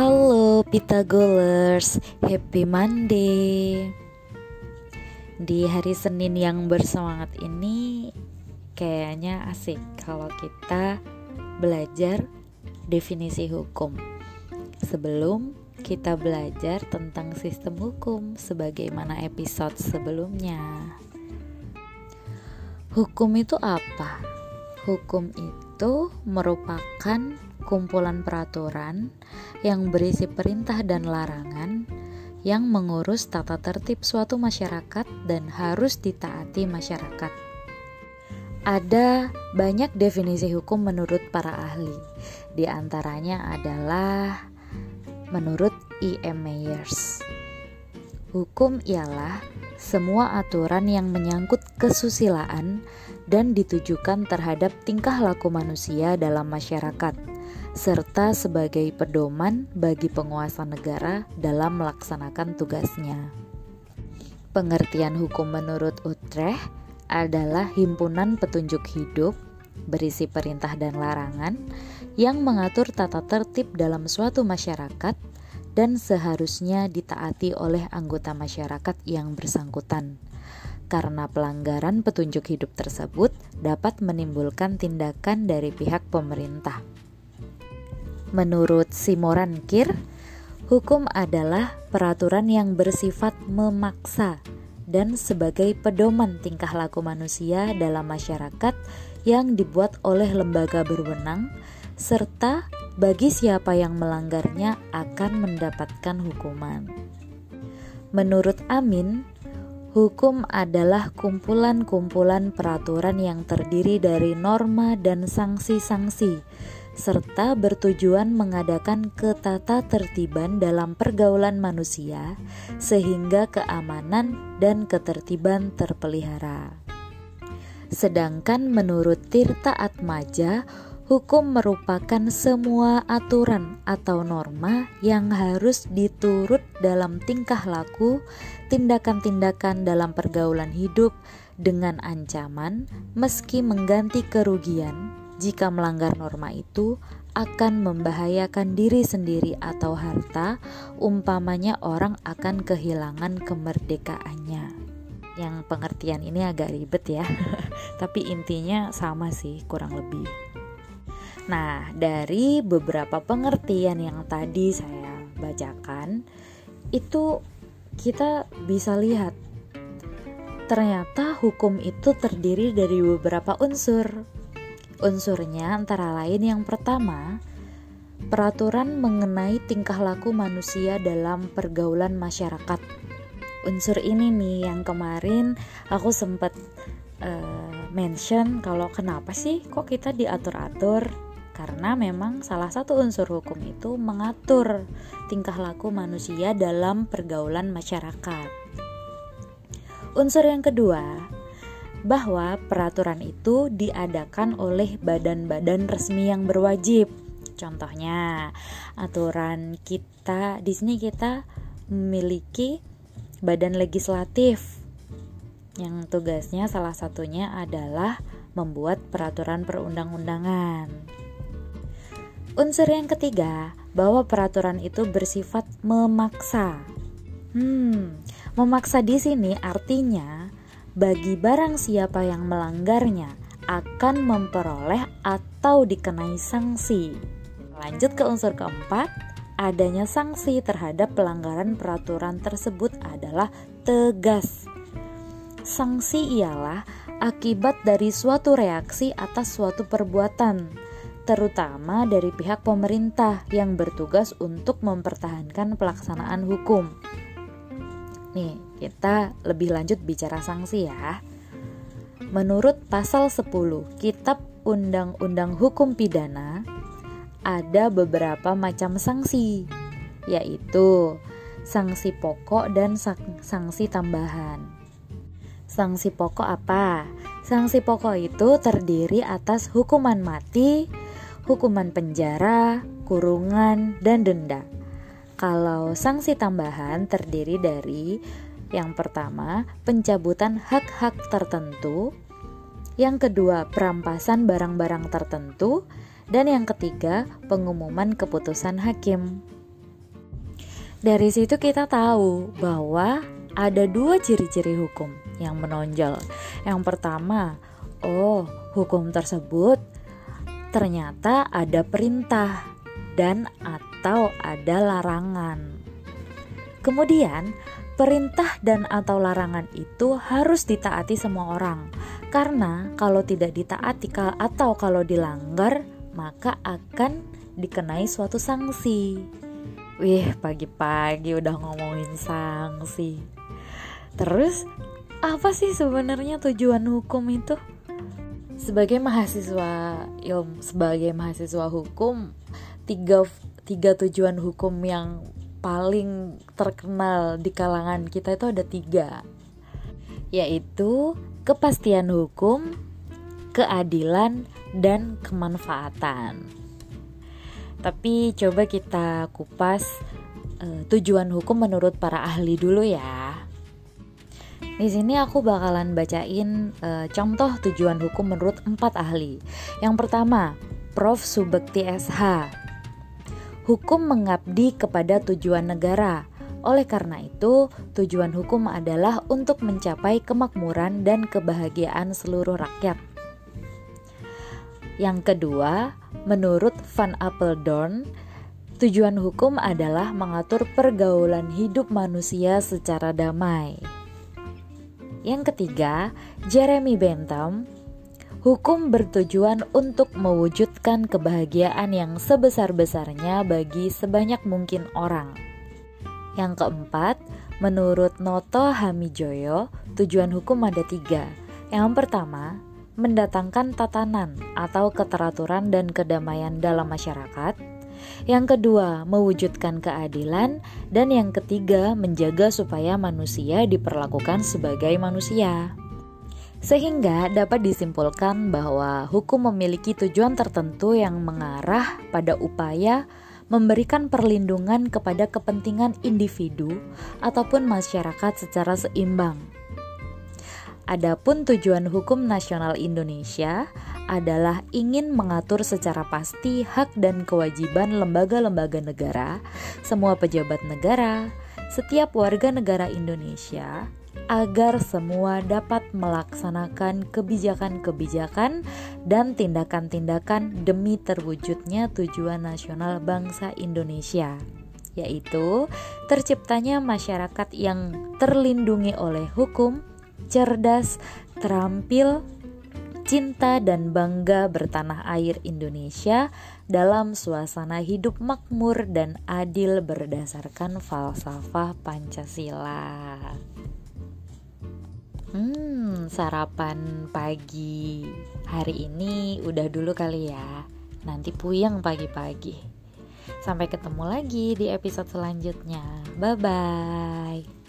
Halo Pitagolers, happy Monday. Di hari Senin yang bersemangat ini kayaknya asik kalau kita belajar definisi hukum. Sebelum kita belajar tentang sistem hukum sebagaimana episode sebelumnya. Hukum itu apa? Hukum itu merupakan kumpulan peraturan yang berisi perintah dan larangan yang mengurus tata tertib suatu masyarakat dan harus ditaati masyarakat. Ada banyak definisi hukum menurut para ahli. Di antaranya adalah menurut E.M. Myers. Hukum ialah semua aturan yang menyangkut kesusilaan dan ditujukan terhadap tingkah laku manusia dalam masyarakat serta sebagai pedoman bagi penguasa negara dalam melaksanakan tugasnya. Pengertian hukum menurut Utrecht adalah himpunan petunjuk hidup berisi perintah dan larangan yang mengatur tata tertib dalam suatu masyarakat dan seharusnya ditaati oleh anggota masyarakat yang bersangkutan. Karena pelanggaran petunjuk hidup tersebut dapat menimbulkan tindakan dari pihak pemerintah. Menurut Simoran Kir, hukum adalah peraturan yang bersifat memaksa dan sebagai pedoman tingkah laku manusia dalam masyarakat yang dibuat oleh lembaga berwenang serta bagi siapa yang melanggarnya akan mendapatkan hukuman. Menurut Amin, hukum adalah kumpulan-kumpulan peraturan yang terdiri dari norma dan sanksi-sanksi serta bertujuan mengadakan ketata tertiban dalam pergaulan manusia sehingga keamanan dan ketertiban terpelihara. Sedangkan menurut Tirta Atmaja, hukum merupakan semua aturan atau norma yang harus diturut dalam tingkah laku, tindakan-tindakan dalam pergaulan hidup dengan ancaman meski mengganti kerugian jika melanggar norma itu akan membahayakan diri sendiri atau harta, umpamanya orang akan kehilangan kemerdekaannya. Yang pengertian ini agak ribet ya, tapi intinya sama sih, kurang lebih. Nah, dari beberapa pengertian yang tadi saya bacakan, itu kita bisa lihat ternyata hukum itu terdiri dari beberapa unsur Unsurnya antara lain yang pertama, peraturan mengenai tingkah laku manusia dalam pergaulan masyarakat. Unsur ini nih yang kemarin aku sempat uh, mention kalau kenapa sih kok kita diatur-atur karena memang salah satu unsur hukum itu mengatur tingkah laku manusia dalam pergaulan masyarakat. Unsur yang kedua, bahwa peraturan itu diadakan oleh badan-badan resmi yang berwajib. Contohnya, aturan kita di sini kita memiliki badan legislatif yang tugasnya salah satunya adalah membuat peraturan perundang-undangan. Unsur yang ketiga, bahwa peraturan itu bersifat memaksa. Hmm, memaksa di sini artinya bagi barang siapa yang melanggarnya akan memperoleh atau dikenai sanksi. Lanjut ke unsur keempat, adanya sanksi terhadap pelanggaran peraturan tersebut adalah tegas. Sanksi ialah akibat dari suatu reaksi atas suatu perbuatan, terutama dari pihak pemerintah yang bertugas untuk mempertahankan pelaksanaan hukum. Nih, kita lebih lanjut bicara sanksi ya. Menurut pasal 10 Kitab Undang-Undang Hukum Pidana, ada beberapa macam sanksi, yaitu sanksi pokok dan sanksi tambahan. Sanksi pokok apa? Sanksi pokok itu terdiri atas hukuman mati, hukuman penjara, kurungan, dan denda. Kalau sanksi tambahan terdiri dari yang pertama, pencabutan hak-hak tertentu, yang kedua, perampasan barang-barang tertentu, dan yang ketiga, pengumuman keputusan hakim. Dari situ kita tahu bahwa ada dua ciri-ciri hukum yang menonjol. Yang pertama, oh, hukum tersebut ternyata ada perintah dan atau ada larangan. Kemudian, perintah dan atau larangan itu harus ditaati semua orang. Karena kalau tidak ditaati atau kalau dilanggar, maka akan dikenai suatu sanksi. Wih, pagi-pagi udah ngomongin sanksi. Terus, apa sih sebenarnya tujuan hukum itu? Sebagai mahasiswa ilmu, sebagai mahasiswa hukum, tiga, tiga tujuan hukum yang paling terkenal di kalangan kita itu ada tiga, yaitu kepastian hukum, keadilan, dan kemanfaatan. Tapi coba kita kupas uh, tujuan hukum menurut para ahli dulu ya. Di sini aku bakalan bacain uh, contoh tujuan hukum menurut empat ahli. Yang pertama, Prof. Subekti SH. Hukum mengabdi kepada tujuan negara. Oleh karena itu, tujuan hukum adalah untuk mencapai kemakmuran dan kebahagiaan seluruh rakyat. Yang kedua, menurut Van Apeldoorn, tujuan hukum adalah mengatur pergaulan hidup manusia secara damai. Yang ketiga, Jeremy Bentham, hukum bertujuan untuk mewujudkan kebahagiaan yang sebesar-besarnya bagi sebanyak mungkin orang. Yang keempat, menurut Noto Hamijoyo, tujuan hukum ada tiga. Yang pertama, mendatangkan tatanan atau keteraturan dan kedamaian dalam masyarakat. Yang kedua, mewujudkan keadilan, dan yang ketiga, menjaga supaya manusia diperlakukan sebagai manusia. Sehingga dapat disimpulkan bahwa hukum memiliki tujuan tertentu yang mengarah pada upaya memberikan perlindungan kepada kepentingan individu ataupun masyarakat secara seimbang. Adapun tujuan hukum nasional Indonesia adalah ingin mengatur secara pasti hak dan kewajiban lembaga-lembaga negara, semua pejabat negara, setiap warga negara Indonesia agar semua dapat melaksanakan kebijakan-kebijakan dan tindakan-tindakan demi terwujudnya tujuan nasional bangsa Indonesia yaitu terciptanya masyarakat yang terlindungi oleh hukum, cerdas, terampil, cinta dan bangga bertanah air Indonesia dalam suasana hidup makmur dan adil berdasarkan falsafah Pancasila. Hmm, sarapan pagi hari ini udah dulu kali ya. Nanti puyeng pagi-pagi. Sampai ketemu lagi di episode selanjutnya. Bye bye.